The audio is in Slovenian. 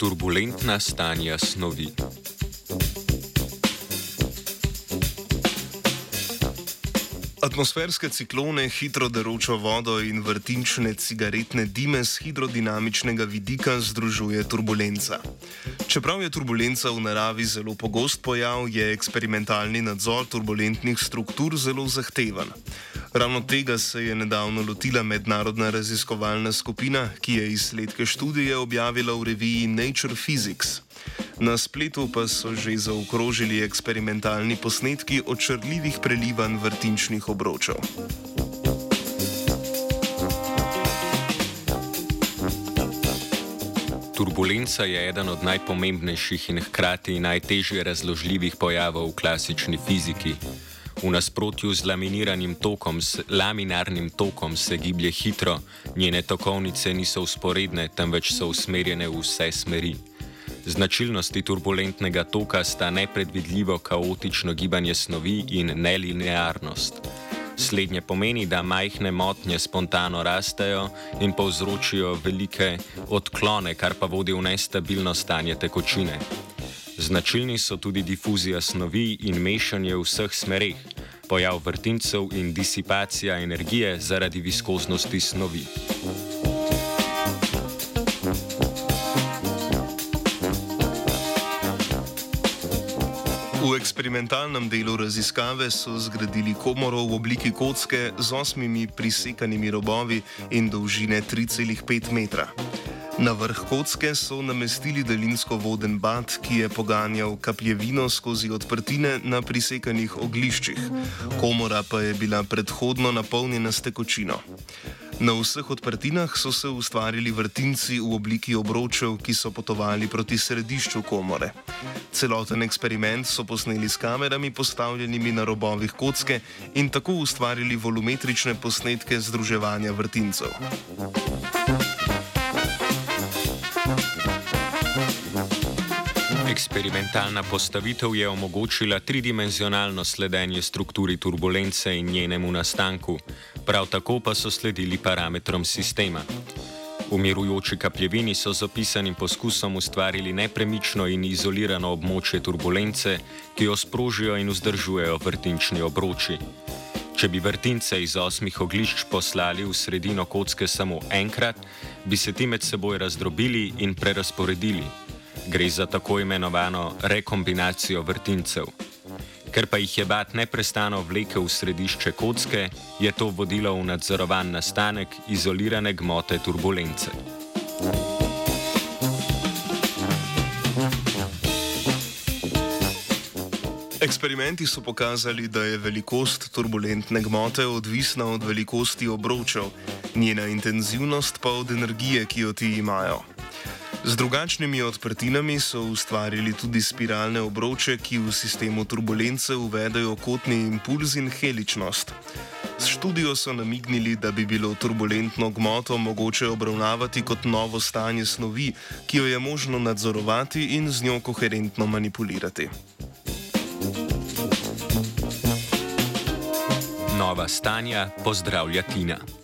turbulentna stanja snovi. Atmosferske ciklone, hitro deročo vodo in vrtinčne cigaretne dime z hidrodinamičnega vidika združuje turbulenca. Čeprav je turbulenca v naravi zelo pogost pojav, je eksperimentalni nadzor turbulentnih struktur zelo zahteven. Ravno tega se je nedavno lotila mednarodna raziskovalna skupina, ki je izsledke študije objavila v reviji Nature Physics. Na spletu pa so že zaokrožili eksperimentalni posnetki očrljivih prelivanj vrtinčnih obročev. Turbulenca je eden od najpomembnejših in hkrati najtežje razložljivih pojavov v klasični fiziki. V nasprotju z laminiranim tokom, s laminarnim tokom se giblje hitro, njene tokovnice niso usporedne, temveč so usmerjene v vse smeri. Značilnosti turbulentnega toka sta nepredvidljivo kaotično gibanje snovi in nelinearnost. Slednje pomeni, da majhne motnje spontano rastejo in povzročijo velike odklone, kar pa vodi v nestabilno stanje tekočine. Značilni so tudi difuzija snovi in mešanje v vseh smereh, pojav vrtincev in disipacija energije zaradi viskoznosti snovi. V eksperimentalnem delu raziskave so zgradili komoro v obliki kocke z osmimi prisekanimi robovi in dolžine 3,5 metra. Na vrh kocke so namestili daljinsko voden bat, ki je poganjal kapljevino skozi odprtine na prisekanih ogliščih. Komora pa je bila predhodno napolnjena s tekočino. Na vseh odprtinah so se ustvarili vrtinci v obliki obročev, ki so potovali proti središču komore. Celoten eksperiment so posneli s kamerami postavljenimi na robovih kocke in tako ustvarili volumetrične posnetke združevanja vrtincev. Eksperimentalna postavitev je omogočila tridimenzionalno sledenje strukturi turbulence in njenemu nastanku, prav tako pa so sledili parametrom sistema. Umirujoči kapljevini so z opisanim poskusom ustvarili nepremično in izolirano območje turbulence, ki jo sprožijo in vzdržujejo vrtinčni obroči. Če bi vrtince iz osmih oglišč poslali v sredino kocke samo enkrat, bi se ti med seboj razdrobili in prerasporedili. Gre za tako imenovano rekombinacijo vrtincev. Ker pa jih je bat neprestano vlekel v središče kocke, je to vodilo v nadzorovan nastanek izolirane gmote turbulence. Eksperimenti so pokazali, da je velikost turbulentne gmote odvisna od velikosti obročev, njena intenzivnost pa od energije, ki jo ti imajo. Z drugačnimi odprtinami so ustvarili tudi spiralne obroče, ki v sistemu turbulence uvedajo kotni impuls in heličnost. S študijo so namignili, da bi bilo turbulentno gmoto mogoče obravnavati kot novo stanje snovi, ki jo je možno nadzorovati in z njo koherentno manipulirati. Nova stanja pozdravlja Tina.